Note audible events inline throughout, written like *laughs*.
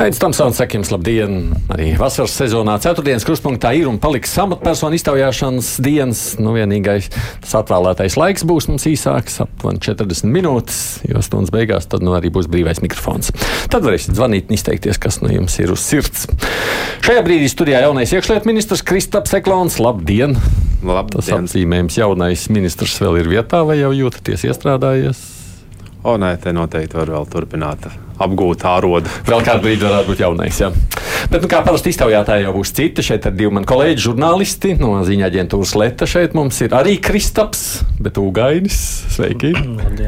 Aizsmeļamies, Tomsons, saka jums labdien! Arī vasaras sezonā ceturtdienas kruspunktā ir un paliks amatpersonu iztaujāšanas dienas. Nu, vienīgais tas atvēlētais laiks būs mums īsāks, aptuveni 40 minūtes, jo stundas beigās tad nu, arī būs brīvais mikrofons. Tad varēsiet zvanīt un izteikties, kas no nu jums ir uz sirds. Šajā brīdī studijā jaunais iekšlietu ministrs Kristaps Eklons. Labdien! Labdien. Tas apzīmējums jaunais ministrs vēl ir vietā vai jau jūtaties iestrādājies? O, nē, te noteikti var vēl turpināt apgūt ārodu. Vēl kādu brīdi varētu būt jaunais. Jā. Bet, nu, kā parasti iztaujātāji jau būs citi, šeit ir divi mani kolēģi, žurnālisti no ziņā aģentūras Leta. Šeit mums ir arī Kristaps, bet Ugainis. Sveiki!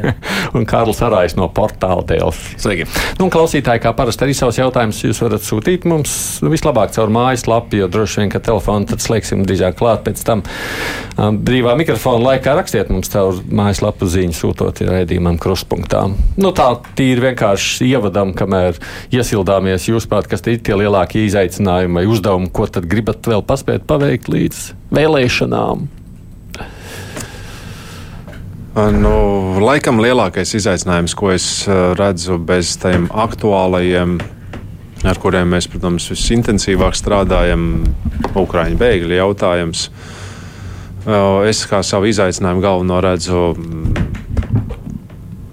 *laughs* un Kārlis Arājs no portāla Delfi. Sveiki! Nu, klausītāji, kā parasti arī savus jautājumus jūs varat sūtīt mums nu, vislabāk caur mājaslapu, jo droši vien, ka telefonu tad slēgsim drīzāk klāt pēc tam. Um, brīvā mikrofona laikā rakstiet mums caur mājaslapu ziņu sūtot raidījumam kruspunktā. Nu, tā tīri vienkārši ievadam, kamēr iesildāmies jūs prāt, kas ir tie lielākie izaicinājumi vai uzdevumi, ko tad gribat vēl paspēt paveikt līdz vēlēšanām? Nu, laikam lielākais izaicinājums, ko es redzu bez tiem aktuālajiem, ar kuriem mēs, protams, visintensīvāk strādājam, Ukrāņu bēgļu jautājums. Es kā savu izaicinājumu galveno redzu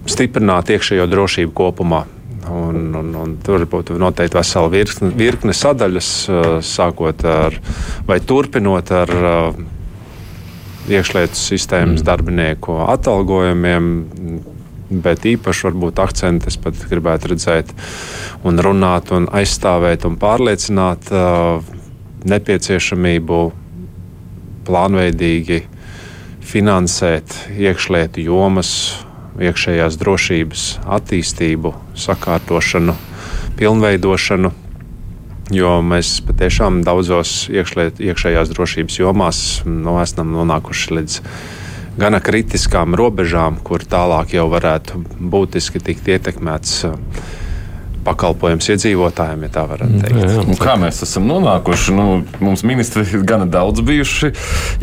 stiprināt iekšējo drošību kopumā. Un, un, un tur būtu noteikti vesela virkne, virkne sadaļas, sākot ar vai turpinot ar iekšlietu sistēmas mm. darbinieku atalgojumiem. Bet īpaši varbūt akcentus pat gribētu redzēt, un runāt, un aizstāvēt un pārliecināt uh, nepieciešamību plānveidīgi finansēt iekšlietu jomas iekšējās drošības attīstību, sakārtošanu, pilnveidošanu. Jo mēs patiešām daudzos iekšliet, iekšējās drošības jomās nu, esam nonākuši līdz gana kritiskām robežām, kur tālāk jau varētu būtiski tikt ietekmēts pakalpojums iedzīvotājiem, ja tā varētu teikt. Jā, jā. Nu, kā mēs esam nonākuši? Nu, mums ministri ir *laughs* gana daudz bijuši,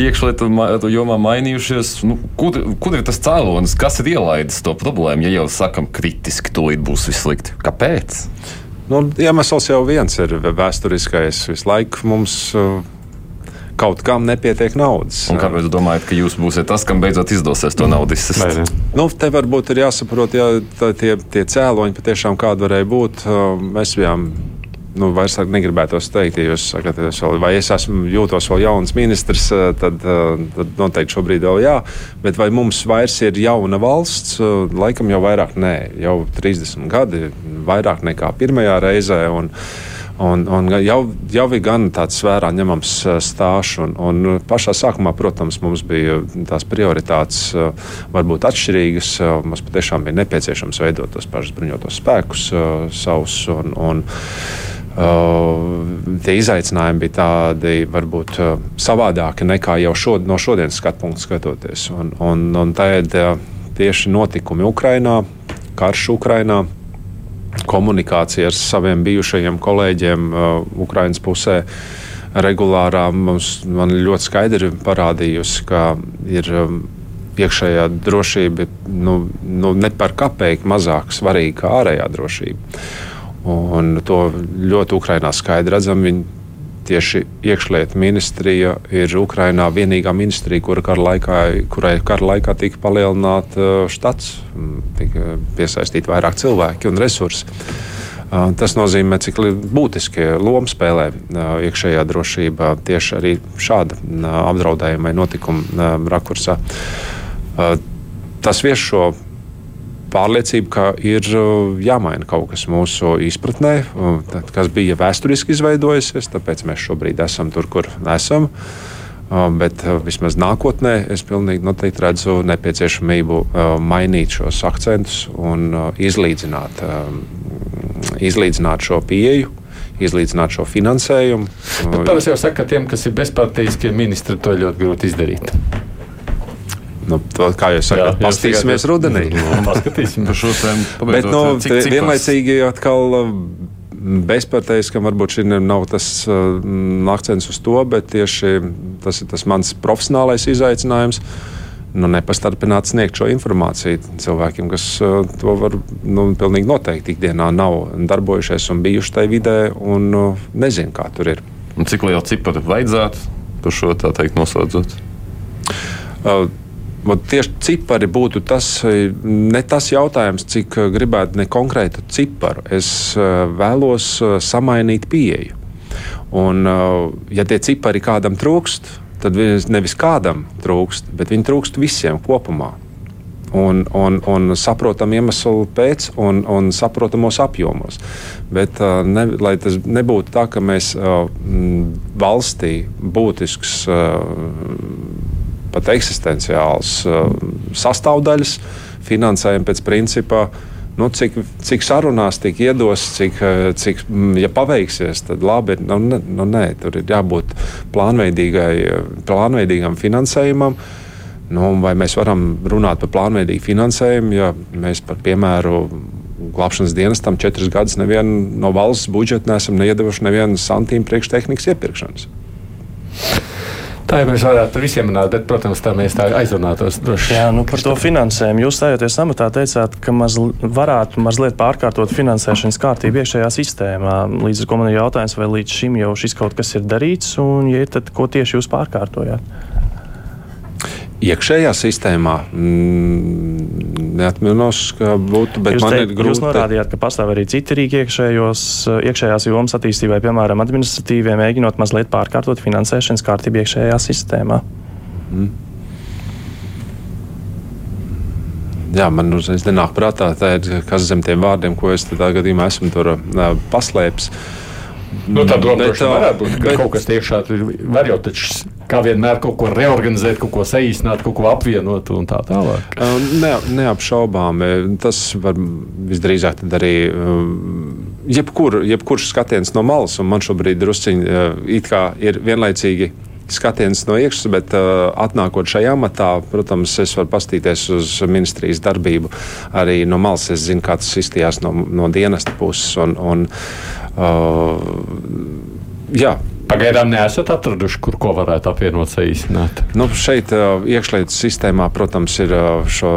iekšlietu jomā mainījušies. Nu, kur, kur ir tas cēlonis? Kas ir ielaidis to problēmu? Ja jau sakam, kritiski tūlīt būs viss slikti. Kāpēc? Nu, iemesls jau viens ir vēsturiskais. Visu laiku mums uh, kaut kam nepietiek naudas. Un kāpēc jūs domājat, ka jūs būsiet tas, kam beidzot izdosies to naudu izsist? Nu, te varbūt ir jāsaprot, ja tie, tie cēloņi patiešām kādi varēja būt. Mēs bijām nu, vairs negribētu teikt, ja jūs sakat, vai es esmu jūtos vēl jauns ministrs, tad, tad noteikti šobrīd vēl jā. Bet vai mums vairs ir jauna valsts? Laikam jau vairāk nē, jau 30 gadi, vairāk nekā pirmajā reizē. Un, Un, un jau, jau ir gan tāds vērā ņemams stāsts. Un, un pašā sākumā, protams, mums bija tās prioritātes varbūt atšķirīgas. Mums patiešām bija nepieciešams veidot tos pašus bruņotos spēkus savus. Un, un, Uh, tie izaicinājumi bija tādi, varbūt uh, savādāki nekā jau šod, no šodienas skatu punkta skatoties. Un, un, un tad uh, tieši notikumi Ukrajinā, karš Ukrajinā, komunikācija ar saviem bijušajiem kolēģiem uh, Ukraiņas pusē. Regulārā mums ļoti skaidri parādījusi, ka ir um, iekšējā drošība nu, nu, ne par kapeiku mazāk svarīga kā ārējā drošība. Un to ļoti Ukrainā skaidri redzam. Viņi tieši iekšlietu ministrija ir Ukrainā vienīgā ministrija, kura kara laikā, kurai kara laikā tika palielināta uh, štats, tika piesaistīti vairāk cilvēki un resursi. Uh, tas nozīmē, cik būtiski loma spēlē uh, iekšējā drošība tieši arī šāda apdraudējuma vai notikuma rakursā. Tas vieš šo pārliecība, ka ir uh, jāmaina kaut kas mūsu izpratnē, tad, kas bija vēsturiski izveidojusies. Tāpēc mēs šobrīd esam tur, kur esam. Uh, bet uh, vismaz nākotnē es pilnīgi noteikti redzu nepieciešamību mainīt šos akcentus un izlīdzināt, um, izlīdzināt šo pieeju izlīdzināt šo finansējumu. Bet tas jau saka, ka tiem, kas ir bezpartijiskie ministri, to ļoti grūti izdarīt. Nu, to, kā jūs sakat, paskatīsimies rudenī. Paskatīsim par šo tēmu. Bet nu, cik, cik vienlaicīgi atkal bezparteiskam varbūt šī nav tas uh, akcents uz to, bet tieši tas ir tas mans profesionālais izaicinājums. Nu, nepastarpināt sniegt šo informāciju cilvēkiem, kas uh, to var nu, pilnīgi noteikti ikdienā nav darbojušies un bijuši tajā vidē un uh, nezinu, kā tur ir. Un cik liela cipara vajadzētu par šo tā teikt noslēdzot? Uh, Tieši cipari būtu tas, ne tas jautājums, cik gribētu ne konkrētu ciparu. Es uh, vēlos samainīt pieeju. Un, ja tie cipari kādam trūkst, tad nevis kādam trūkst, bet viņi trūkst visiem kopumā. Un, un, un saprotam iemeslu pēc, un, un saprotamos apjomos. Bet, ne, lai tas nebūtu tā, ka mēs valstī būtisks pat eksistenciāls uh, sastāvdaļas, finansējam pēc principa. Nu, cik, cik sarunās tiek iedos, cik, uh, cik mm, ja paveiksies, tad labi. Nu, ne, nu, nē, tur ir jābūt plānveidīgam finansējumam. Nu, vai mēs varam runāt par plānveidīgu finansējumu, ja mēs par piemēru glābšanas dienestam četrus gadus nevienu no valsts budžeta neesam neiedevuši nevienu santīmu priekštehnikas iepirkšanas? Tā jau mēs varētu par visiem runāt, bet, protams, tā mēs tā aizrunātos droši. Jā, nu par to finansējumu. Jūs stājoties amatā teicāt, ka maz, varētu mazliet pārkārtot finansēšanas kārtību iekšējā sistēmā. Līdz ar to man ir jautājums, vai līdz šim jau šis kaut kas ir darīts, un, ja ir, tad ko tieši jūs pārkārtojāt? Iekšējā sistēmā. Mm, neatminos, ka būtu, bet jūs man te, ir grūti. Jūs norādījāt, ka pastāv arī citi rīki iekšējos, iekšējās jomas attīstībai, piemēram, administratīvie, mēģinot mazliet pārkārtot finansēšanas kārtību iekšējā sistēmā. Mm. Jā, man uzreiz nenāk prātā, ir, kas zem tiem vārdiem, ko es tādā gadījumā esmu tur, paslēpis. Nu, tā doma varētu būt, ka bet, kaut kas iekšā var jau taču kā vienmēr kaut ko reorganizēt, kaut ko saīsināt, kaut ko apvienot un tā tālāk. Ne, neapšaubām. Tas var visdrīzāk arī. Jebkur, jebkurš skatiens no malas, un man šobrīd drusciņi ir vienlaicīgi skatiens no iekšas, bet uh, atnākot šajā amatā, protams, es varu pastīties uz ministrijas darbību. Arī no malas es zinu, kā tas izstījās no, no dienesta puses. Un, un, uh, jā, Pagaidām neesat atraduši, kur ko varētu apvienot, saīsināt. Nu, šeit iekšlietu sistēmā, protams, ir šo,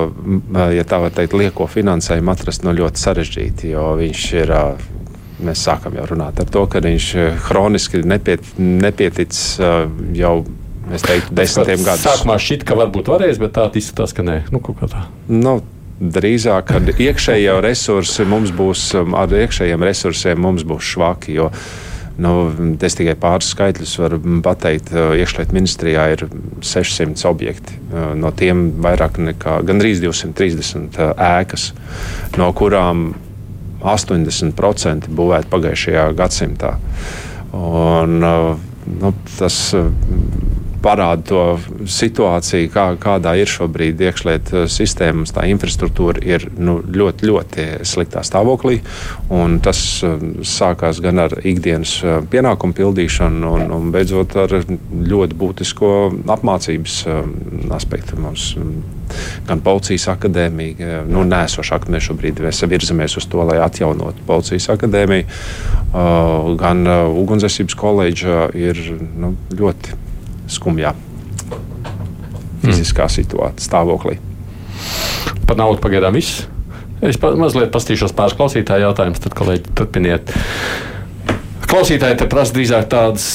ja tā var teikt, lieko finansējumu atrast no ļoti sarežģīti, jo viņš ir. Mēs sākam jau runāt par to, ka viņš hroniski nepiet, nepieticis jau es teiktu, desmitiem gadiem. Sākumā šķiet, ka varbūt varēs, bet tā izskatās, ka nē. Nu, tā. Nu, drīzāk, kad iekšējie resursi mums būs, ar iekšējiem resursiem mums būs švaki. Jo, uh, Nu, es tikai pāris skaitļus varu pateikt. Iekšlietu ministrijā ir 600 objekti. No tiem vairāk nekā gandrīz 230 ēkas, no kurām 80% būvēti pagājušajā gadsimtā. Un, nu, tas parāda to situāciju, kā, kādā ir šobrīd iekšlietu sistēma. Tā infrastruktūra ir nu, ļoti, ļoti sliktā stāvoklī. Tas um, sākās gan ar ikdienas uh, pienākumu pildīšanu, un, un beidzot ar ļoti būtisko apmācības aspektu. Mums um, gan policijas akadēmija, nu, nēsoša akadēmija šobrīd mēs virzamies uz to, lai atjaunotu policijas akadēmiju, gan ugunsdzēsības koledža ir nu, ļoti skumjā fiziskā situācijā, stāvoklī. Par naudu pagaidām viss. Es pa, mazliet pastīšos pāris klausītāju jautājumus, tad kolēģi turpiniet. Klausītāji te prasa drīzāk tādas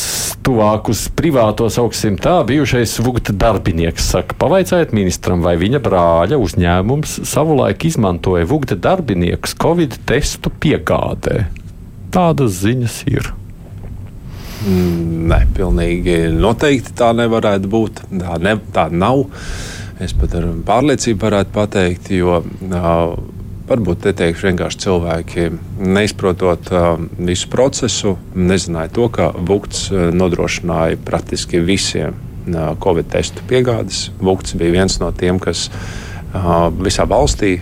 tuvākus privātos augstsim tā. Bijušais Vugta darbinieks saka, pavaicājiet ministram, vai viņa brāļa uzņēmums savulaik izmantoja Vugta darbiniekus Covid testu piegādē. Tādas ziņas ir. Mm, nē, pilnīgi noteikti tā nevarētu būt. Tā, ne, tā nav. Es pat ar pārliecību varētu pateikt, jo uh, varbūt te teikšu vienkārši cilvēki, neizprotot uh, visu procesu, nezināja to, ka Vukts nodrošināja praktiski visiem uh, Covid testu piegādes. Vukts bija viens no tiem, kas uh, visā valstī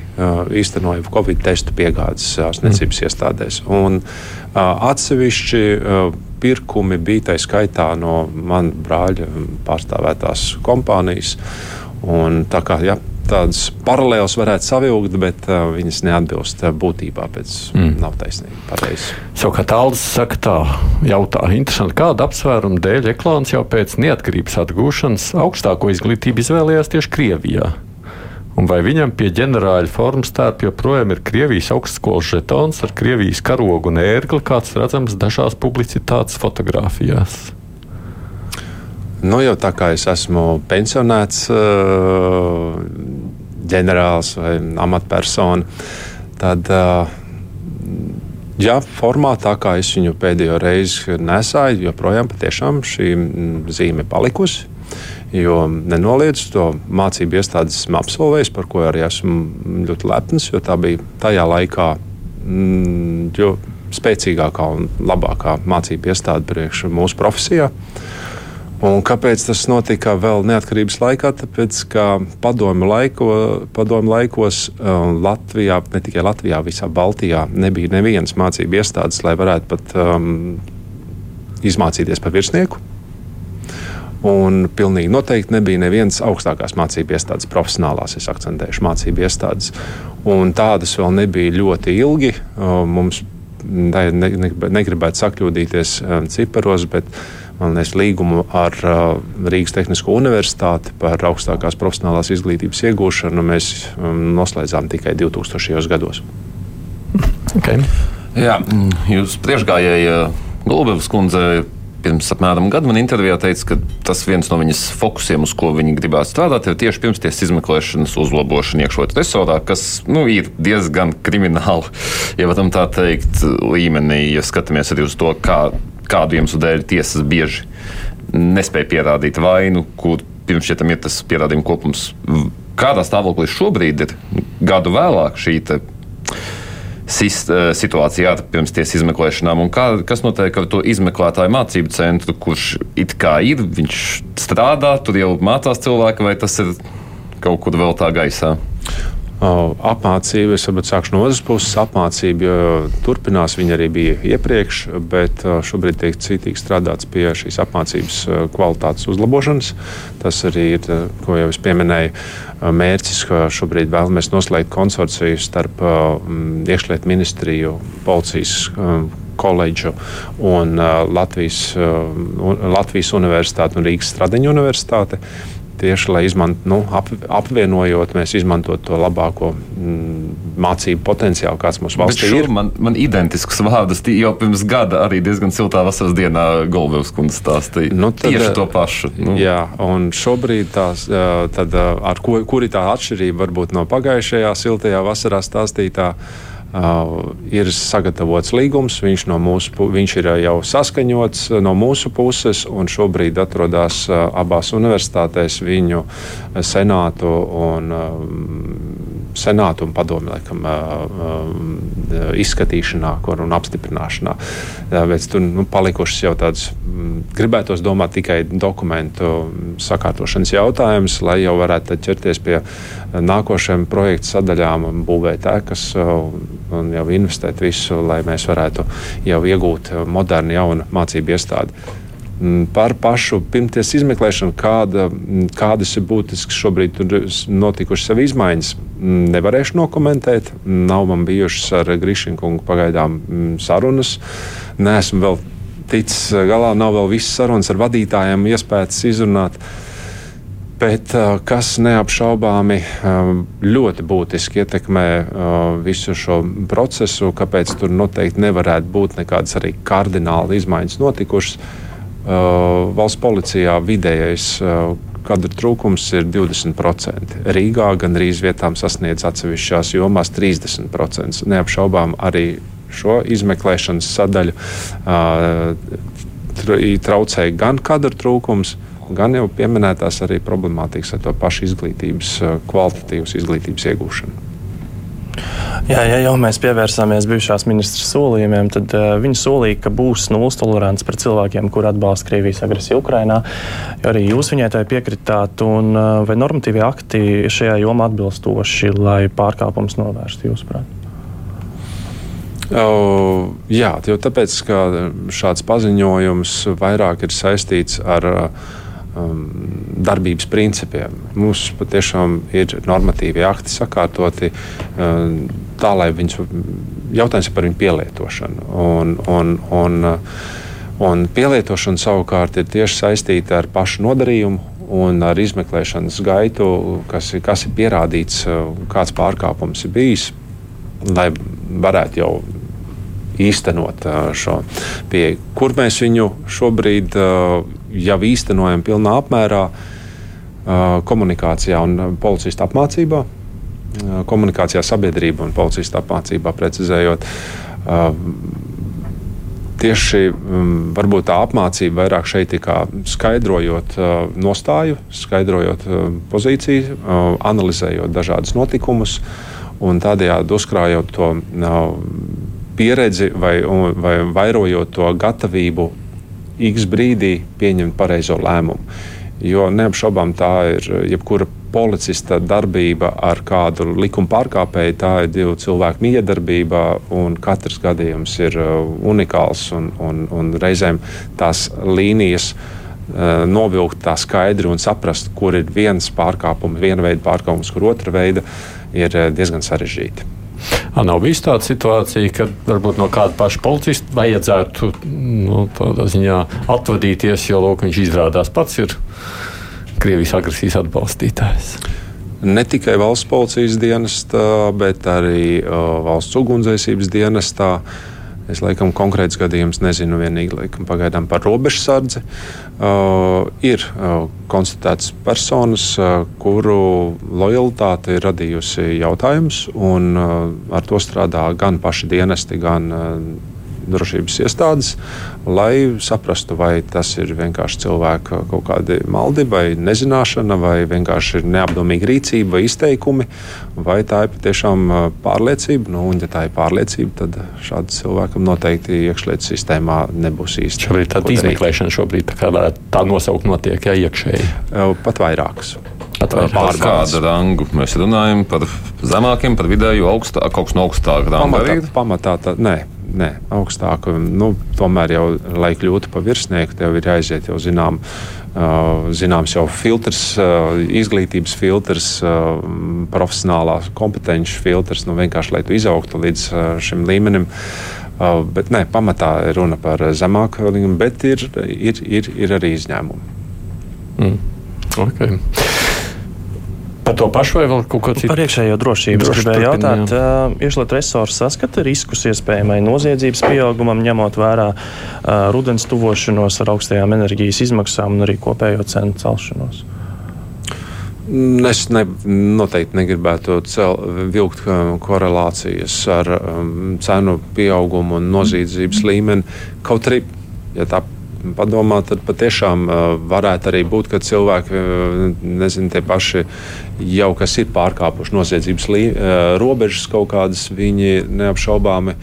īstenoja Covid testu piegādes ārstniecības mm. iestādēs. Un, atsevišķi pirkumi bija tā skaitā no manas brāļa pārstāvētās kompānijas. Un tā kā, ja, tādas paralēlas varētu savilkt, bet uh, viņas neatbilst būtībā. Pēc mm. nav taisnība. Pareizi. Savukārt Aldis saka, tā jautā, interesanti, kāda apsvēruma dēļ Eklāns jau pēc neatkarības atgūšanas augstāko izglītību izvēlējās tieši Krievijā. Un vai viņam pie ģenerāļa formas tērpa joprojām ir Krievijas augstskolas žetons ar Krievijas karogu un ērgli, kāds redzams dažās publicitātes fotografijās? Nu, jau tā kā es esmu pensionēts uh, ģenerālis vai amatpersona, tad uh, jā, formātā, kā es viņu pēdējo reizi nesāju, joprojām šī zīme palikusi. Jo nenoliedzu to mācību iestādes esmu absolvējis, par ko arī esmu ļoti lepns, jo tā bija tajā laikā mm, spēcīgākā un labākā mācību iestāde priekš mūsu profesijā. Un kāpēc tas notika vēl neatkarības laikā? Tāpēc, ka padomju, laiko, padomju laikos um, Latvijā, ne tikai Latvijā, visā Baltijā nebija nevienas mācību iestādes, lai varētu pat um, izmācīties par virsnieku. Un pilnīgi noteikti nebija nevienas augstākās mācību iestādes, profesionālās, es akcentēšu mācību iestādes. Un tādas vēl nebija ļoti ilgi. Mums ne, ne, negribētu sakļūdīties ciparos, bet man liekas, līgumu ar Rīgas Tehnisko universitāti par augstākās profesionālās izglītības iegūšanu mēs noslēdzām tikai 2000. gados. *laughs* Okay. Jā, jūs priekšgājēji Gulbevas kundze pirms apmēram gada man intervijā teica, ka tas viens no viņas fokusiem, uz ko viņa gribētu strādāt, ir tieši pirmstiesas izmeklēšanas uzlabošana iekšlietu resorā, kas nu, ir diezgan krimināli, *laughs* ja varam tā teikt, līmenī, ja skatāmies arī uz to, kā, kādu iemeslu dēļ tiesas bieži nespēja pierādīt vainu, kur pirms šiem ir tas pierādījumu kopums. Kādā stāvoklī šobrīd ir gadu vēlāk šī Eh, situācija pirms tiesas izmeklēšanām, un kā, kas notiek ar to izmeklētāju mācību centru, kurš it kā ir, viņš strādā, tur jau mācās cilvēki, vai tas ir kaut kur vēl tā gaisā? Apmācība, es varbūt sākšu no otras puses. Apmācība turpinās, viņa arī bija iepriekš, bet šobrīd tiek citīgi strādāts pie šīs apmācības kvalitātes uzlabošanas. Tas arī ir, ko jau es pieminēju, mērķis, ka šobrīd vēlamies noslēgt konsorciju starp iekšlietu ministriju, policijas koledžu un Latvijas, Latvijas Universitāti un Rīgas Stradiņu Universitāti tieši lai izmant, nu, ap, apvienojot, mēs izmantotu to labāko mm, mācību potenciālu, kāds mums valstī ir. Man, man identisks vārds jau pirms gada arī diezgan siltā vasaras dienā Golvevs kundze stāstīja. Nu, tad, tieši to pašu. Nu. Jā, un šobrīd tās, tad, ar ko, kur ir tā atšķirība varbūt no pagājušajā siltajā vasarā stāstītā. Uh, ir sagatavots līgums, viņš, no mūsu, viņš ir jau saskaņots no mūsu puses, un šobrīd atrodas uh, abās universitātēs viņu senātu un uh, senātu un padomu laikam, izskatīšanā un apstiprināšanā. Bet tur nu, palikušas jau tādas, gribētos domāt, tikai dokumentu sakārtošanas jautājums, lai jau varētu ķerties pie nākošajām projektu sadaļām un būvēt ēkas un jau investēt visu, lai mēs varētu jau iegūt modernu, jaunu mācību iestādi. Mm, par pašu pirmties izmeklēšanu, kāda, mm, kādas ir būtiskas šobrīd notikušas sev izmaiņas. Mm, nevarēšu nokomentēt. Nav man bijušas ar Grīšinu kungu pagaidām sarunas. Nesmu vēl ticis galā, nav vēl visas sarunas ar vadītājiem iespējas izrunāt. Bet kas neapšaubāmi ļoti būtiski ietekmē visu šo procesu, kāpēc tur noteikti nevarētu būt nekādas arī kardināli izmaiņas notikušas valsts policijā vidējais kadra trūkums ir 20%. Rīgā gandrīz vietām sasniedz atsevišķās jomās 30%. Neapšaubām arī šo izmeklēšanas sadaļu traucēja gan kadra trūkums, gan jau pieminētās arī problemātikas ar to pašu izglītības, kvalitatīvas izglītības iegūšanu. Jā, ja jau mēs pievērsāmies bijušās ministras solījumiem, tad uh, viņa solīja, ka būs nulles tolerants pret cilvēkiem, kur atbalsta Krievijas agresiju Ukrajinā. Arī jūs viņai tai piekritāt, un uh, vai normatīvie akti šajā jomā atbilstoši, lai pārkāpums novērstu jūsuprāt? Uh, jā, jau tāpēc, ka šāds paziņojums vairāk ir saistīts ar uh, um, darbības principiem. Mums patiešām ir normatīvi akti sakārtoti um, tā, lai viņus jautājums ir par viņu pielietošanu. Un, un, un, un pielietošana savukārt ir tieši saistīta ar pašu nodarījumu. Un ar izmeklēšanas gaitu, kas, kas ir pierādīts, kāds pārkāpums ir bijis, lai varētu jau īstenot šo pieeju. Kur mēs viņu šobrīd jau īstenojam pilnā apmērā, komunikācijā un policista apmācībā komunikācijā sabiedrība un policista apmācībā precizējot. Tieši varbūt tā apmācība vairāk šeit ir skaidrojot nostāju, skaidrojot pozīciju, analizējot dažādus notikumus un tādējādi uzkrājot to pieredzi vai, vai vairojot to gatavību X brīdī pieņemt pareizo lēmumu. Jo neapšaubām tā ir jebkura policista darbība ar kādu likuma pārkāpēju, tā ir divu cilvēku miedarbība, un katrs gadījums ir uh, unikāls. Un, un, un reizēm tās līnijas uh, novilkt tā skaidri un saprast, kur ir viens pārkāpums, viena veida pārkāpums, kur otra veida, ir diezgan sarežģīti. Nav bijis tāda situācija, ka varbūt no kāda paša policista vajadzētu nu, ziņā, atvadīties, jo lūk, viņš izrādās pats ir Krievijas agresijas atbalstītājs. Ne tikai valsts policijas dienestā, bet arī uh, valsts ugunsdzēsības dienestā. Es laikam konkrēts gadījums nezinu, vienīgi laikam, pagaidām par robežsardzi. Uh, ir uh, konstatētas personas, uh, kuru lojalitāte ir radījusi jautājumus, un uh, ar to strādā gan paši dienesti, gan uh, drošības iestādes, lai saprastu, vai tas ir vienkārši cilvēka kaut kādi maldi, vai nezināšana, vai vienkārši ir neapdomīga rīcība, vai izteikumi, vai tā ir patiešām pārliecība. Nu, un, ja tā ir pārliecība, tad šādam cilvēkam noteikti iekšlietu sistēmā nebūs īsti. Šobrīd tāda izmeklēšana šobrīd tā, kā, tā nosaukt notiek, ja iekšēji. Pat vairākas. Par kādu rangu mēs runājam? Par zemākiem, par vidēju, augstāku, kaut kas no augstāka ranga. Pamatā, pamatā tā, nē, nē, augstāku. Nu, tomēr jau, lai kļūtu par virsnieku, tev ir jāiziet jau zinām. Uh, zināms, jau filtrs, uh, izglītības filtrs, uh, profesionālā kompetenci filtrs, nu, vienkārši lai tu izaugtu līdz šim līmenim. Bet nē, pamatā ir runa par zemāku līmeni, bet ir, ir, ir, ir arī izņēmumi. Mm. Okay. Par to pašu vai vēl kaut ko citu? Par iekšējo drošību. Droši es gribēju jautāt, uh, iešliet resursus saskata riskus iespējamai noziedzības pieaugumam, ņemot vērā uh, rudens tuvošanos ar augstajām enerģijas izmaksām un arī kopējo cenu celšanos. Es ne, noteikti negribētu cel, vilkt korelācijas ar um, cenu pieaugumu un noziedzības līmeni. Kaut arī, ja tā padomā, tad patiešām varētu arī būt, ka cilvēki, nezinu, tie paši jau kas ir pārkāpuši noziedzības robežas kaut kādas, viņi neapšaubāmi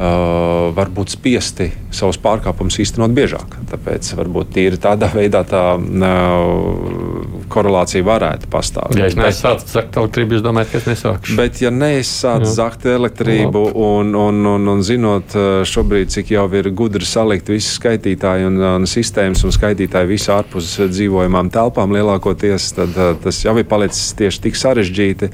uh, var būt spiesti savus pārkāpumus īstenot biežāk. Tāpēc varbūt tīri tādā *laughs* veidā tā uh, korelācija varētu pastāvēt. Ja es nesāku zakt elektrību, jūs domājat, ka es nesākšu? Bet, ja neizsāc zakt elektrību un, un, un, un zinot šobrīd, cik jau ir gudri salikt visi skaitītāji un, un sistēmas un skaitītāji visā ārpus dzīvojamām telpām lielākoties, tad tas jau ir palicis tieši tik sarežģīti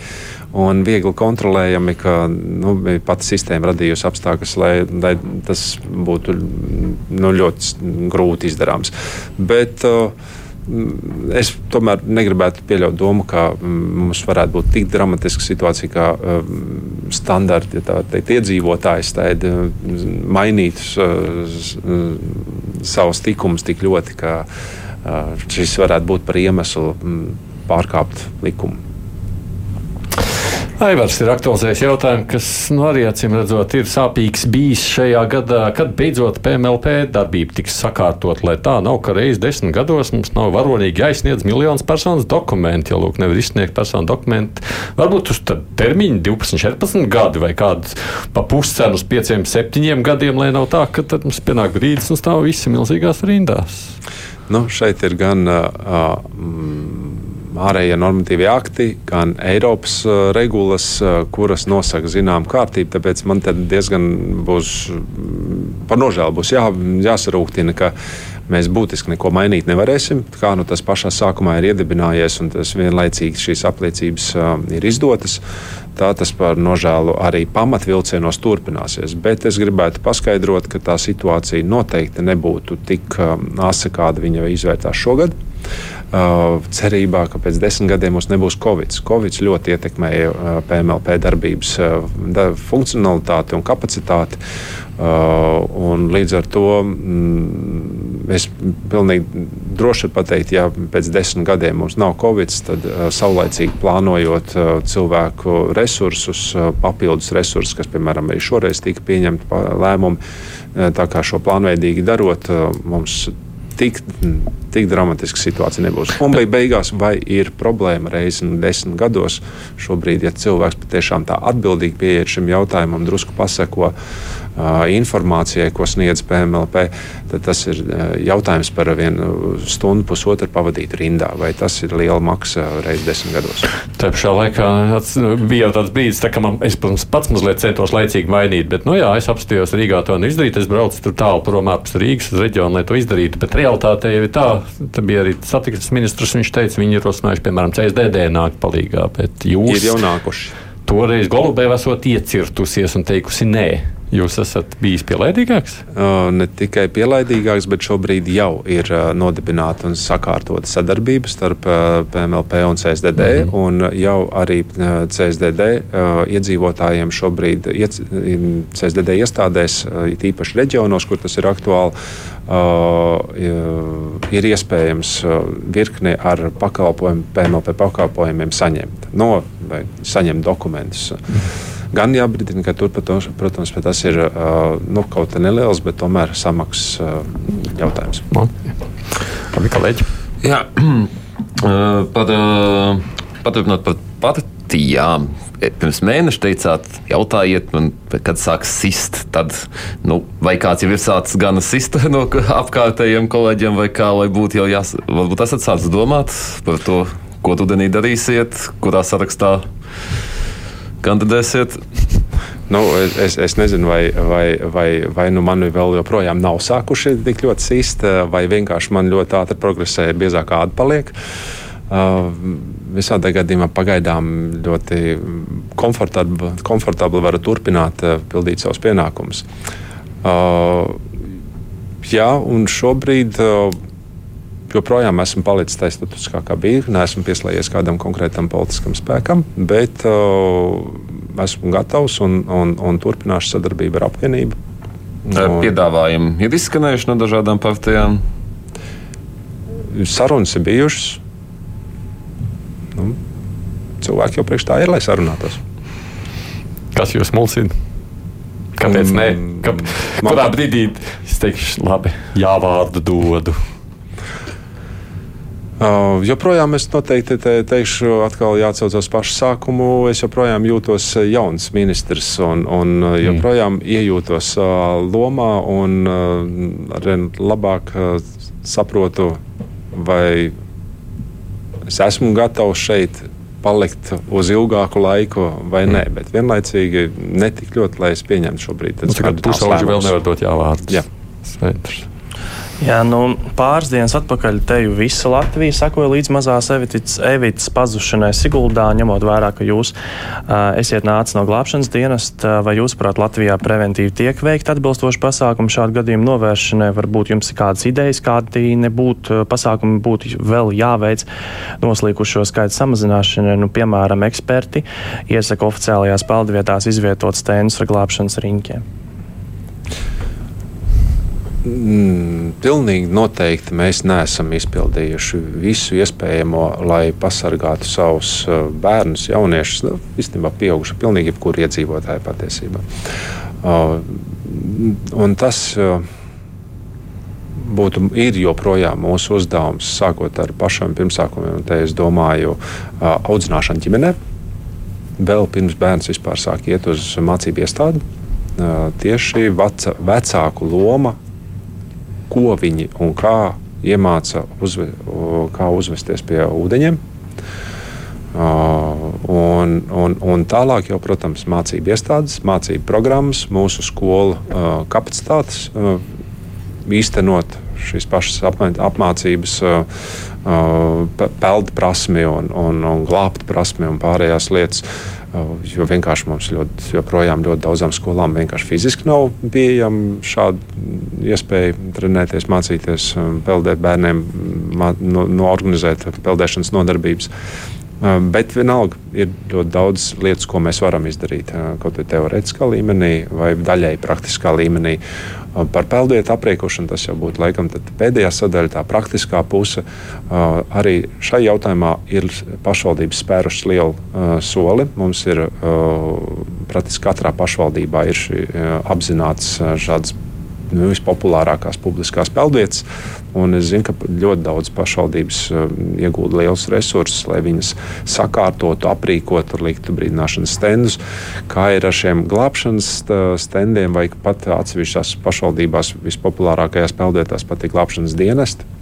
un viegli kontrolējami, ka nu, pati sistēma radījusi apstākļus, lai, lai tas būtu nu, ļoti grūti izdarāms. Bet, uh, Es tomēr negribētu pieļaut domu, ka mums varētu būt tik dramatiska situācija, ka um, standarti, ja tā teikt, iedzīvotājs tādi mainītu uh, savus likumus tik ļoti, ka uh, šis varētu būt par iemeslu pārkāpt likumu. Aivars ir aktualizējis jautājumu, kas nu, arī acīm redzot ir sāpīgs bijis šajā gadā, kad beidzot PMLP darbība tiks sakārtot, lai tā nav, ka reiz desmit gados mums nav varonīgi jāizsniedz miljonus personas dokumentu, ja lūk nevar izsniegt personu dokumentu. Varbūt uz termiņu 12, 14 gadi vai kādu pa puscenu uz 5, 7 gadiem, lai nav tā, ka tad mums pienāk brīdis un stāv visi milzīgās rindās. Nu, šeit ir gan uh, mm, ārējie normatīvie akti, gan Eiropas uh, regulas, uh, kuras nosaka zināmu kārtību. Tāpēc man diezgan būs par nožēlu būs jā, jāsarūktina, ka mēs būtiski neko mainīt nevarēsim. Kā nu tas pašā sākumā ir iedibinājies un tas vienlaicīgi šīs apliecības uh, ir izdotas, tā tas par nožēlu arī pamatvilcienos turpināsies. Bet es gribētu paskaidrot, ka tā situācija noteikti nebūtu tik asa, kāda viņa izvērtās šogad. Uh, cerībā, ka pēc desmit gadiem mums nebūs Covid. Covid ļoti ietekmēja uh, PMLP darbības uh, funkcionalitāti un kapacitāti. Un līdz ar to mm, es pilnīgi droši pateikt, ja pēc desmit gadiem mums nav covid, tad saulēcīgi plānojot cilvēku resursus, papildus resursus, kas, piemēram, arī šoreiz tika pieņemti lēmumi, tā kā šo plānveidīgi darot, mums tik, tik dramatiska situācija nebūs. Un beigās, vai ir problēma reizes desmit gados, šobrīd, ja cilvēks patiešām tā atbildīgi pieiet šim jautājumam, drusku paseko informācijai, ko sniedz PMLP, tad tas ir jautājums par vienu stundu, pusotru pavadītu rindā. Vai tas ir liela maksa reizes desmit gados? Tā pašā laikā bija jau tāds brīdis, tā, ka man, es pats mazliet centos laicīgi mainīt, bet, nu jā, es apstājos Rīgā to izdarīt. Es braucu tur tālu prom ārpus Rīgas uz reģionu, lai to izdarītu. Bet realitāte jau ir tā, tā bija arī satiksmes ministrs. Viņš teica, viņi ir ierosinājuši, piemēram, CSDD nākt palīgā. Bet jūs ir jau nākuši. Toreiz Golubē esot iecirtusies un teikusi nē. Jūs esat bijis pielaidīgāks? Ne tikai pielaidīgāks, bet šobrīd jau ir nodibināta un sakārtota sadarbība starp PMLP un CSDD. Mm -hmm. Un jau arī CSDD iedzīvotājiem šobrīd, CSDD iestādēs, īpaši reģionos, kur tas ir aktuāli, ir iespējams virkni ar pakalpojumu, PMLP pakalpojumiem saņemt, no, saņemt dokumentus. Mm -hmm gan jābrīdina, ka tur, protams, tas ir nu, kaut kā neliels, bet tomēr samaksas jautājums. Labi, kolēģi. Jā, *clears throat* par, paturpinot par partijām. E, pirms mēneša teicāt, jautājiet man, kad sāks sist. Tad, nu, vai kāds jau ir sācis gan sist *laughs* no apkārtējiem kolēģiem, vai kā, lai būtu jau jās, varbūt esat sācis domāt par to, ko rudenī darīsiet, kurā sarakstā kandidēsiet? Nu, es, es nezinu, vai, vai, vai, vai nu mani vēl joprojām nav sākuši tik ļoti sist, vai vienkārši man ļoti ātri progresē, biezāk kāda paliek. Uh, visādā gadījumā pagaidām ļoti komfortabli, komfortabli varu turpināt uh, pildīt savus pienākumus. Uh, jā, un šobrīd uh, joprojām esmu palicis tajā statusā, kā bija. Nesmu pieslēdzies kādam konkrētam politiskam spēkam, bet uh, esmu gatavs un, un, un turpināšu sadarbību ar apvienību. Un, Piedāvājumi ir izskanējuši no dažādām partijām. Sarunas ir bijušas. Nu, cilvēki jau priekš tā ir, lai sarunātos. Kas jūs mulsina? Kāpēc? Mm, nē, Kāp, kurā brīdī es teikšu, labi, jā, vārdu dodu. Uh, joprojām es noteikti te, teikšu, atkal jāatcaucas pašu sākumu. Es joprojām jūtos jauns ministrs un, un mm. joprojām iejūtos uh, lomā un uh, arī labāk uh, saprotu, vai es esmu gatavs šeit palikt uz ilgāku laiku vai mm. nē. Bet vienlaicīgi ne tik ļoti, lai es pieņemtu šobrīd. Tas ir pusauģi vēl nevar dot jā vārdus. Jā. Svētrs. Jā, nu, pāris dienas atpakaļ te jau visa Latvija sekoja līdz mazās evitas, evitas pazušanai Siguldā, ņemot vērā, ka jūs uh, esiet nācis no glābšanas dienesta. Vai jūs, prāt, Latvijā preventīvi tiek veikti atbilstoši pasākumi šādu gadījumu novēršanai? Varbūt jums ir kādas idejas, kādi nebūtu pasākumi būtu vēl jāveic noslīkušo skaitu samazināšanai. Nu, piemēram, eksperti iesaka oficiālajās peldvietās izvietot stēnus ar glābšanas riņķiem. Mm, pilnīgi noteikti mēs neesam izpildījuši visu iespējamo, lai pasargātu savus uh, bērnus, jauniešus, nu, īstenībā pieaugušu, pilnīgi jebkuru iedzīvotāju patiesībā. Uh, un tas uh, būtu joprojām mūsu uzdevums, sākot ar pašiem pirmsākumiem, te es domāju, uh, audzināšanu ģimenē. Vēl pirms bērns vispār sāk iet uz mācību iestādi, uh, tieši veca, vecāku loma ko viņi un kā iemāca, uzve, kā uzvesties pie ūdeņiem. Uh, un, un, un tālāk, jau, protams, mācību iestādes, mācību programmas, mūsu skolu uh, kapacitātes uh, īstenot šīs pašas apmācības, peldu prasmi un, un, un glābt prasmi un pārējās lietas. Jo vienkārši mums ļoti, joprojām ļoti daudzām skolām vienkārši fiziski nav pieejama šāda iespēja trenēties, mācīties, peldēt bērniem, no, no organizēt peldēšanas nodarbības. Bet vienalga ir ļoti daudz lietas, ko mēs varam izdarīt. Kaut arī teorētiskā līmenī vai daļai praktiskā līmenī. Par peldvietu aprīkošanu tas jau būtu laikam pēdējā sadaļa, tā praktiskā puse. Arī šai jautājumā ir pašvaldības spērušas lielu soli. Mums ir praktiski katrā pašvaldībā ir apzināts šāds vispopulārākās publiskās peldvietas. Es zinu, ka ļoti daudz pašvaldības iegūda liels resursus, lai viņas sakārtotu, aprīkotu, liktu brīdināšanas stendus. Kā ir ar šiem glābšanas stendiem, vai pat atsevišķās pašvaldībās vispopulārākajās peldvietās pat ir glābšanas dienesti.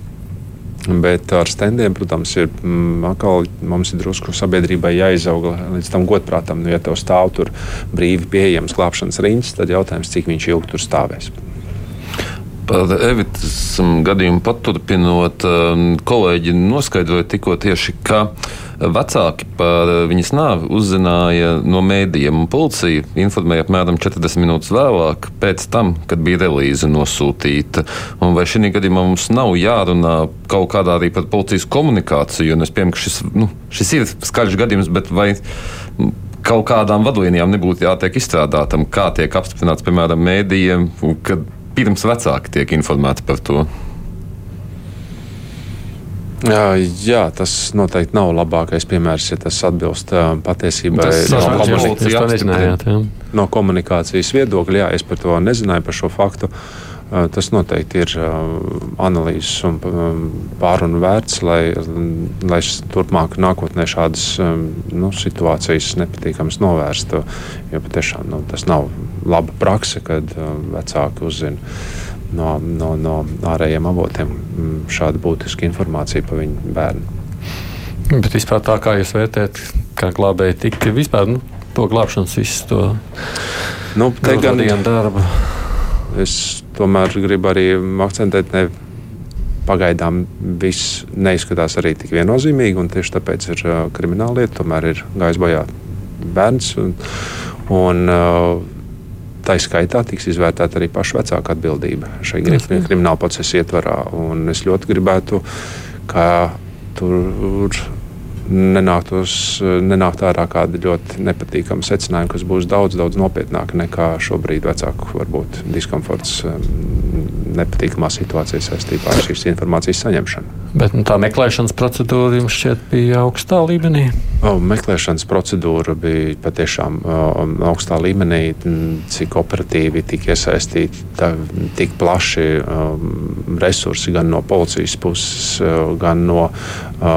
Bet ar stendiem, protams, ir mm, atkal mums ir drusku sabiedrībai jāizaug līdz tam godprātam. Nu, ja tev stāv tur brīvi pieejams glābšanas riņķis, tad jautājums, cik viņš ilgi tur stāvēs. Par Evitas gadījumu paturpinot, um, kolēģi noskaidroja tikko tieši, ka vecāki par viņas nāvi uzzināja no mēdījiem, policija informēja apmēram 40 minūtes vēlāk, pēc tam, kad bija relīze nosūtīta. Un vai šī gadījumā mums nav jārunā kaut kādā arī par policijas komunikāciju, un es pieņemu, ka šis, nu, šis ir skaļš gadījums, bet vai kaut kādām vadlīnijām nebūtu jātiek izstrādātam, kā tiek apstiprināts, piemēram, mēdījiem, kad pirms vecāki tiek informēti par to? Jā, jā, tas noteikti nav labākais piemērs, ja tas atbilst patiesībai. Tas no, komunikācijas, no komunikācijas viedokļa, jā, es par to nezināju, par šo faktu. Uh, tas noteikti ir analīzes un pārunu vērts, lai, lai turpmāk nākotnē šādas nu, situācijas nepatīkamas novērstu. Jo patiešām nu, tas nav laba prakse, kad vecāki uzzina no, no, no ārējiem avotiem šādu būtisku informāciju par viņu bērnu. Bet vispār tā kā jūs vērtējat, kā glābēji tikt vispār nu, to glābšanas visu to nu, gan, darbu? Es tomēr gribu arī akcentēt, ne pagaidām viss neizskatās arī tik viennozīmīgi, un tieši tāpēc ir uh, krimināla lieta, tomēr ir gājis bojā bērns. Un, un, uh, Tā skaitā tiks izvērtēta arī paša vecāka atbildība šajā krimināla procesa ietvarā. Un es ļoti gribētu, ka tur nenāktos, nenākt ārā kādi ļoti nepatīkami secinājumi, kas būs daudz, daudz nopietnāki nekā šobrīd vecāku varbūt diskomforts nepatīkamā situācijā saistībā ar šīs informācijas saņemšanu. Bet nu, tā meklēšanas procedūra jums šķiet bija augstā līmenī? O, meklēšanas procedūra bija patiešām o, augstā līmenī, cik operatīvi tika iesaistīti tā, tik plaši o, resursi gan no policijas puses, gan no o,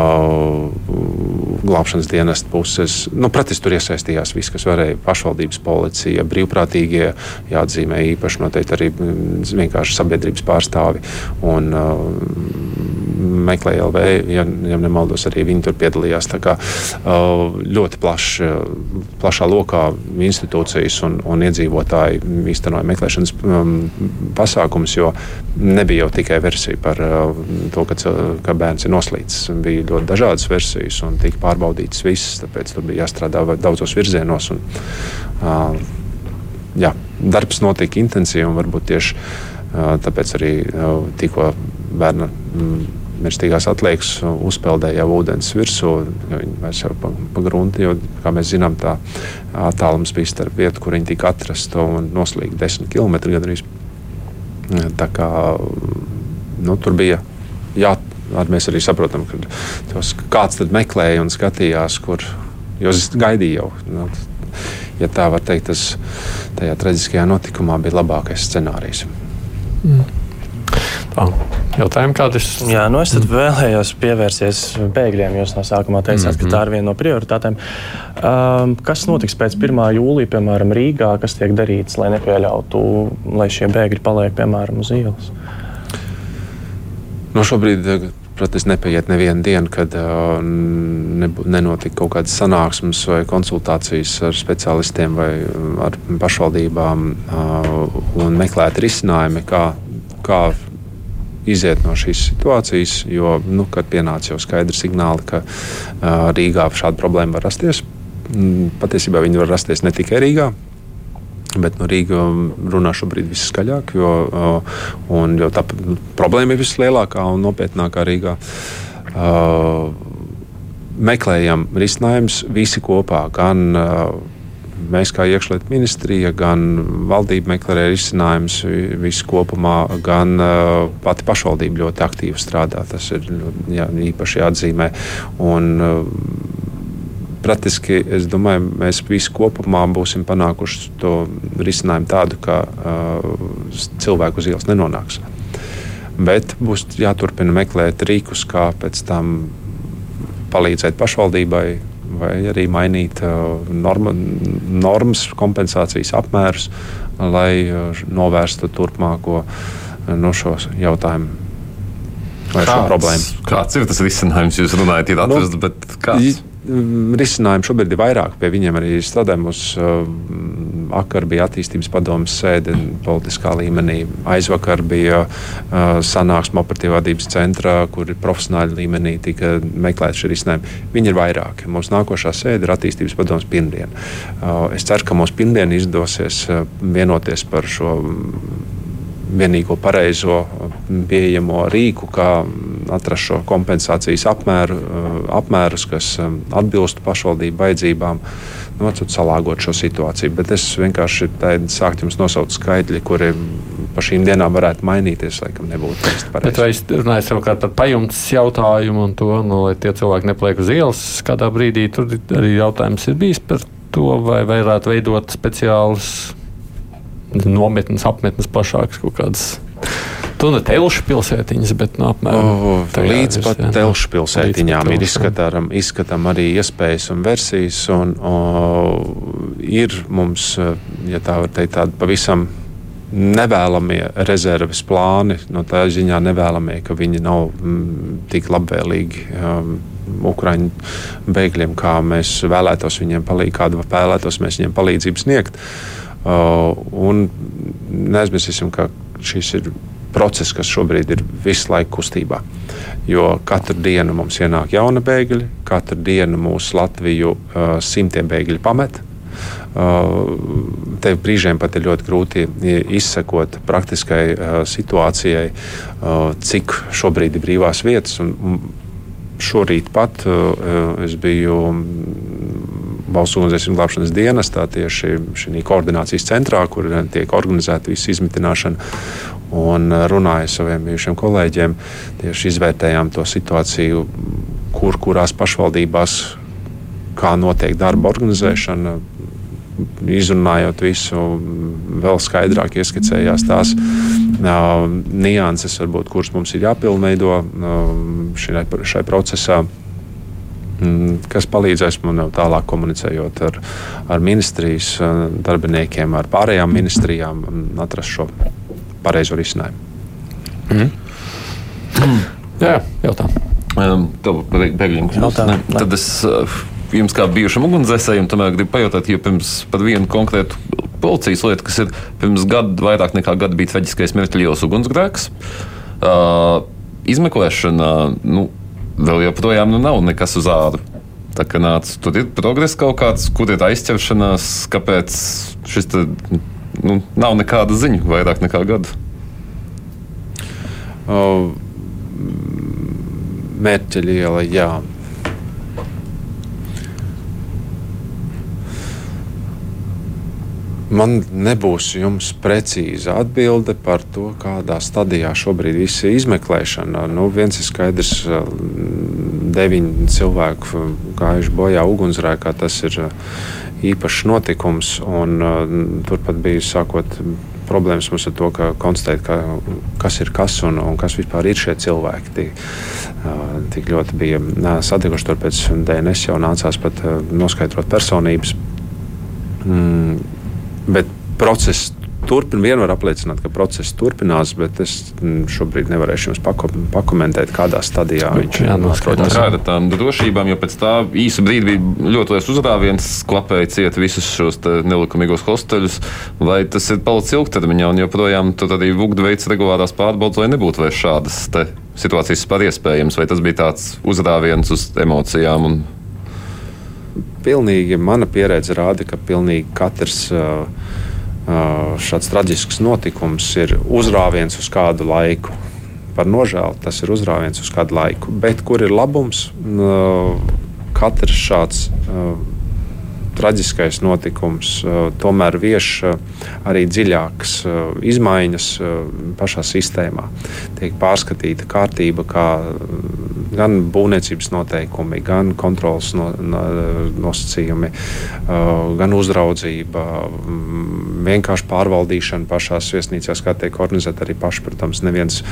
glābšanas dienesta puses. Nu, Praktiski tur iesaistījās viss, kas varēja. Pašvaldības policija, brīvprātīgie, jāatzīmē īpaši noteikti arī vienkārši sabiedrības pārstāvi. Un, uh, meklēja LV, ja, ja nemaldos, arī viņi tur piedalījās. Kā, ļoti plaš, plašā lokā institūcijas un, un iedzīvotāji īstenoja meklēšanas pasākumus, jo nebija jau tikai versija par to, ka, ka bērns ir noslīdis. Bija ļoti dažādas versijas un tika pārbaudītas visas, tāpēc tur bija jāstrādā daudzos virzienos. Un, jā, darbs notika intensīvi un varbūt tieši tāpēc arī tikko bērna mirstīgās atliekas uzpeldēja jau ūdens virsū. Viņi vairs jau pa, pa grunti, jo, kā mēs zinām, tā attālums bija starp vietu, kur viņi tika atrasta un noslīga desmit km gandrīz. Tā kā nu, tur bija jā, mēs arī saprotam, ka tos, kāds tad meklēja un skatījās, kur, jo es gaidīju jau. Nu, ja tā var teikt, tas tajā traģiskajā notikumā bija labākais scenārijs. Mm. Tā. Jautājumi kādus? Jā, nu es vēlējos pievērsties bēgļiem. Jūs no sākuma teicāt, mm -hmm. ka tā ir viena no prioritātēm. Um, kas notiks pēc 1. jūlija, piemēram, Rīgā? Kas tiek darīts, lai nepieļautu, lai šie bēgļi paliek, piemēram, uz ielas? No šobrīd Protams, nepaiet neviena diena, kad uh, ne, nenotika kaut kādas sanāksmes vai konsultācijas ar speciālistiem vai ar pašvaldībām uh, un meklēt risinājumi, kā, kā iziet no šīs situācijas, jo, nu, kad pienāca jau skaidri signāli, ka uh, Rīgā šāda problēma var rasties, patiesībā viņi var rasties ne tikai Rīgā. Bet no Rīgas runā šobrīd viskaļāk, jo, jo tā problēma ir vislielākā un nopietnākā Rīgā. Uh, meklējam risinājumus visi kopā, gan uh, mēs kā iekšlietu ministrija, gan valdība meklē risinājumus visu kopumā, gan pati pašvaldība ļoti aktīvi strādā. Tas ir jā, īpaši jāatzīmē. Un, Praktiski es domāju, mēs visi kopumā būsim panākuši to risinājumu tādu, ka uh, cilvēku uz ielas nenonāks. Bet būs jāturpina meklēt rīkus, kā pēc tam palīdzēt pašvaldībai vai arī mainīt uh, norma, normas, kompensācijas apmērus, lai uh, novērstu turpmāko uh, no šo jautājumu. Kāds, kāds ir tas risinājums? Jūs runājat, ir atrasts, nu, bet kāds? Mm, risinājumi šobrīd ir vairāk. Pie viņiem arī strādājam. Mums vakar bija attīstības padomus sēde politiskā līmenī. Aizvakar bija uh, sanāksme operatīvā vadības centrā, kur profesionāļu līmenī tika meklēti šie risinājumi. Viņi ir vairāki. Mūsu nākošā sēde ir attīstības padomus pirmdien. Uh, es ceru, ka mums pirmdien izdosies uh, vienoties par šo vienīgo pareizo pieejamo rīku, kā atrast šo kompensācijas apmēru, apmērus, kas atbilstu pašvaldību vajadzībām. Nu, salāgot šo situāciju. Bet es vienkārši sāktu jums nosaukt skaitļi, kuri pa šīm dienām varētu mainīties. Laikam nebūtu īsti pareizi. Bet vai es runāju savukārt par pajumtes jautājumu un to, nu, lai tie cilvēki nepaliek uz ielas kādā brīdī, tur arī jautājums ir bijis par to, vai varētu veidot speciālus nometnes, apmetnes plašākas kaut kādas. Tu ne telšu pilsētiņas, bet no nu, apmēram oh, līdz pat jā, telšu pilsētiņām ir izskatām, izskatām arī iespējas un versijas. Un, o, ir mums, ja tā var teikt, tāda pavisam nevēlamie rezerves plāni, no tā ziņā nevēlamie, ka viņi nav m, mm, tik labvēlīgi. Um, Ukrāņu bēgļiem, kā mēs vēlētos viņiem palīdzēt, kādu vēlētos mēs viņiem palīdzību sniegt. Uh, un neaizmirsīsim, ka šis ir process, kas šobrīd ir visu laiku kustībā. Jo katru dienu mums ienāk jauna bēgļi, katru dienu mūsu Latviju uh, simtiem bēgļu pamet. Uh, Tev brīžiem pat ir ļoti grūti izsekot praktiskai uh, situācijai, uh, cik šobrīd ir brīvās vietas. Un, un šorīt pat uh, es biju valsts ugunsdzēsības glābšanas dienestā, tieši šī koordinācijas centrā, kur tiek organizēta visa izmitināšana. Un runāju ar saviem bijušiem kolēģiem, tieši izvērtējām to situāciju, kur kurās pašvaldībās, kā notiek darba organizēšana. Izrunājot visu, vēl skaidrāk ieskicējās tās uh, nianses, varbūt, kuras mums ir jāpilnveido uh, šai, šai procesā. Mm, kas palīdzēs man tālāk komunicējot ar, ar ministrijas eh, darbiniekiem, ar pārējām ministrijām, atrast šo pareizo risinājumu. Mm. Mm. Jā, jautā. Um, Tad es uh, jums, kā bijušam ugunsdzēsējam, tomēr gribu pajautāt, jo pirms par vienu konkrētu policijas lietu, kas ir pirms gada, vairāk nekā gada bija traģiskais mērķis ugunsgrēks. Uh, izmeklēšana, nu, vēl joprojām nu, nav nekas uz ādu. Tā kā nāca, tur ir progress kaut kāds, kur ir aizķeršanās, kāpēc šis te, nu, nav nekāda ziņa vairāk nekā gadu. Uh, Mērķa liela, jā. Man nebūs jums precīza atbilde par to, kādā stadijā šobrīd ir izmeklēšana. Nu, viens ir skaidrs, deviņi cilvēku gājuši bojā ugunsgrēkā. Tas ir īpašs notikums. Un, turpat bija sākot problēmas mums ar to, ka konstatēt, ka, kas ir kas un, un kas vispār ir šie cilvēki. Tik, tik ļoti bija satikuši tur pēc DNS jau nācās pat noskaidrot personības. Mm, bet process turpin, vien var apliecināt, ka process turpinās, bet es šobrīd nevarēšu jums pako pakomentēt, kādā stadijā nu, viņš ir. Kā ar tām drošībām, jo pēc tā īsa brīdi bija ļoti liels uzrāviens, klapēja ciet visus šos nelikumīgos hosteļus, vai tas ir palicis ilgtermiņā un joprojām tad arī VUGD veids regulārās pārbaudas, lai nebūtu vairs šādas situācijas par iespējams, vai tas bija tāds uzrāviens uz emocijām un pilnīgi mana pieredze rāda, ka pilnīgi katrs uh, šāds traģisks notikums ir uzrāviens uz kādu laiku. Par nožēlu tas ir uzrāviens uz kādu laiku. Bet kur ir labums? Katrs šāds traģiskais notikums tomēr vieš arī dziļākas izmaiņas pašā sistēmā. Tiek pārskatīta kārtība, kā gan būvniecības noteikumi, gan kontrolas no, no, nosacījumi, gan uzraudzība, vienkārši pārvaldīšana pašās viesnīcās, kā tiek organizēta arī paši, protams, neviens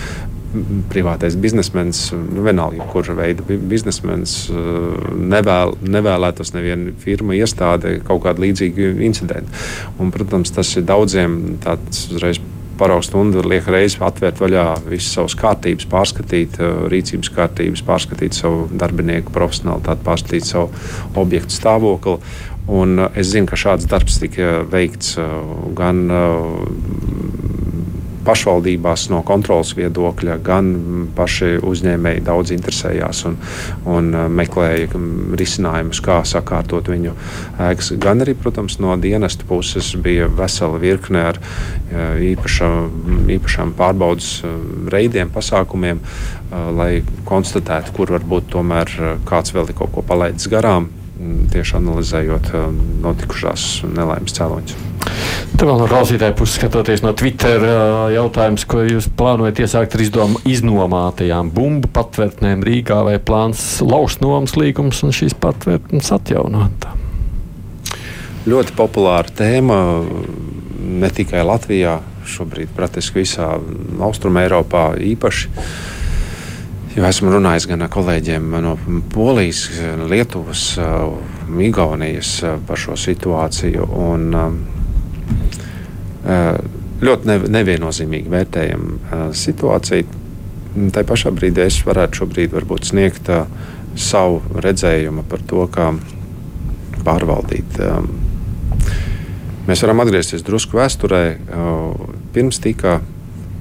privātais biznesmenis, nu, vienalga, kura veida biznesmenis, eh, nevēl, nevēlētos neviena firma, iestāde kaut kādu līdzīgu incidentu. Un, protams, tas ir daudziem tāds uzreiz. Paraugs stundu liek reizes atvērt vaļā visas savas kārtības, pārskatīt eh, rīcības kārtības, pārskatīt savu darbinieku profesionālitāti, pārskatīt savu objektu stāvokli. Un eh, es zinu, ka šāds darbs tika veikts gan pašvaldībās no kontrolas viedokļa, gan paši uzņēmēji daudz interesējās un, un uh, meklēja risinājumus, kā sakārtot viņu ēkas. Gan arī, protams, no dienesta puses bija vesela virkne ar uh, īpaša, īpašām pārbaudas uh, reidiem, pasākumiem, lai konstatētu, kur varbūt tomēr kāds vēl ir kaut ko palaidis garām tieši analizējot notikušās nelaimes cēloņus. Tur vēl no klausītāja puses skatoties no Twitter jautājums, ko jūs plānojat iesākt ar izdom, iznomātajām bumbu patvērtnēm Rīgā vai plāns lauzt nomas līgums un šīs patvērtnes atjaunot? Ļoti populāra tēma ne tikai Latvijā, šobrīd praktiski visā Austrumē, Eiropā īpaši. Jo esmu runājis gan ar kolēģiem no Polijas, Lietuvas, Igaunijas par šo situāciju. Un, ļoti neviennozīmīgi vērtējam situāciju. Tā pašā brīdī es varētu šobrīd sniegt savu redzējumu par to, kā pārvaldīt. Mēs varam atgriezties drusku vēsturē. Pirms tika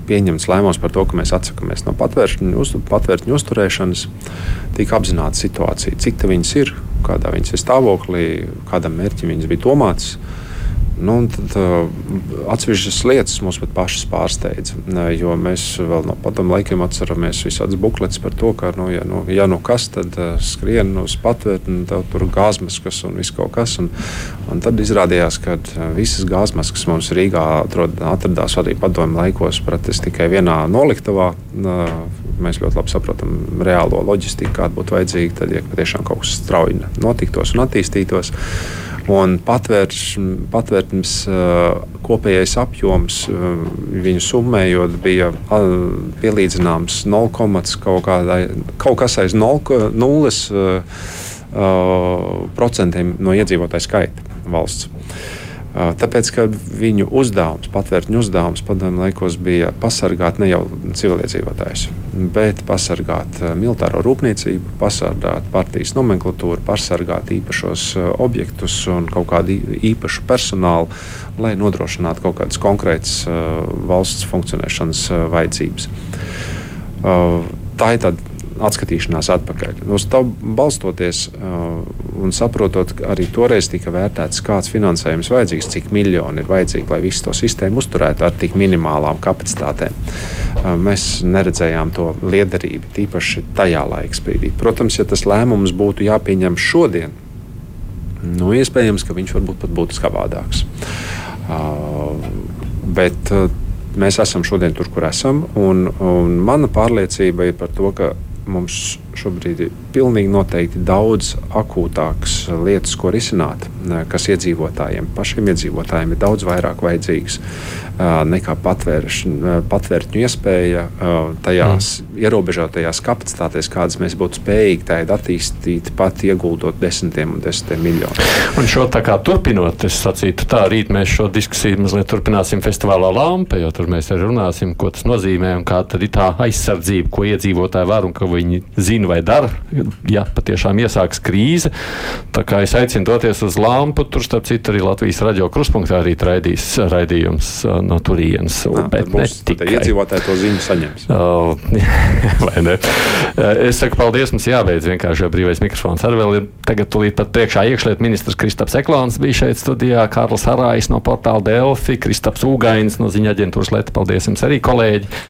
pieņemts lēmums par to, ka mēs atsakāmies no patvērtņu, uz, patvērtņu uzturēšanas, tika apzināta situācija, cik tā viņas ir, kādā viņas ir stāvoklī, kādam mērķim viņas bija domātas. Nu, tad, uh, atsevišķas lietas mums pat pašas pārsteidz. Jo mēs vēl no padomu laikiem atceramies visādas bukletes par to, ka, nu, ja, nu, ja nu kas, tad uh, skrien uz patvērtni, tad tur gāzmaskas un viss kaut kas. Un, un tad izrādījās, ka uh, visas gāzmaskas mums Rīgā atrod, atradās arī padomu laikos, praktiski tikai vienā noliktavā. Uh, mēs ļoti labi saprotam reālo loģistiku, kāda būtu vajadzīga, tad, ja patiešām kaut kas strauji notiktos un attīstītos. Un patvērtnes kopējais apjoms viņu summējot bija pielīdzināms 0, kaut, kādai, kaut kas aiz 0,0% no iedzīvotāju skaita valsts. Tāpēc, ka viņu uzdevums, patvērtņu uzdevums padomju laikos bija pasargāt ne jau civiliedzīvotājus, bet pasargāt militāro rūpniecību, pasargāt partijas nomenklatūru, pasargāt īpašos objektus un kaut kādu īpašu personālu, lai nodrošinātu kaut kādas konkrētas valsts funkcionēšanas vajadzības. Tā ir tāda atskatīšanās atpakaļ. Uz to balstoties uh, un saprotot, arī toreiz tika vērtēts, kāds finansējums vajadzīgs, cik miljoni ir vajadzīgi, lai visu to sistēmu uzturētu ar tik minimālām kapacitātēm. Uh, mēs neredzējām to liederību, tīpaši tajā laika sprīdī. Protams, ja tas lēmums būtu jāpieņem šodien, nu, iespējams, ka viņš varbūt pat būtu savādāks. Uh, bet mēs esam šodien tur, kur esam. Un, un mana pārliecība ir par to, ka mums šobrīd ir pilnīgi noteikti daudz akūtākas lietas, ko risināt, kas iedzīvotājiem, pašiem iedzīvotājiem ir daudz vairāk vajadzīgas nekā patvērtņu iespēja tajās mm. ierobežotajās kapacitātēs, kādas mēs būtu spējīgi tādu attīstīt, pat ieguldot desmitiem un desmitiem miljonu. Un šo tā kā turpinot, es sacītu tā, rīt mēs šo diskusiju mazliet turpināsim festivālā Lampa, jo tur mēs arī runāsim, ko tas nozīmē un kā tad ir tā aizsardzība, ko iedzīvotāji var un ko viņi zina vai dara, ja patiešām iesāks krīze. Tā kā es aicinu doties uz Lampu, tur starp citu arī Latvijas radio kruspunktā arī raidīs raidījums no turienes. Nā, bet ne tikai iedzīvotāji to ziņu saņems. *laughs* vai ne? Es saku paldies, mums jābeidz vienkārši, jo brīvais mikrofons arī vēl ir tagad tūlīt pat priekšā iekšliet ministrs Kristaps Eklāns bija šeit studijā, Kārlis Harājs no portāla Delfi, Kristaps Ūgainis no ziņa aģentūras Leta. Paldies jums arī, kolēģi!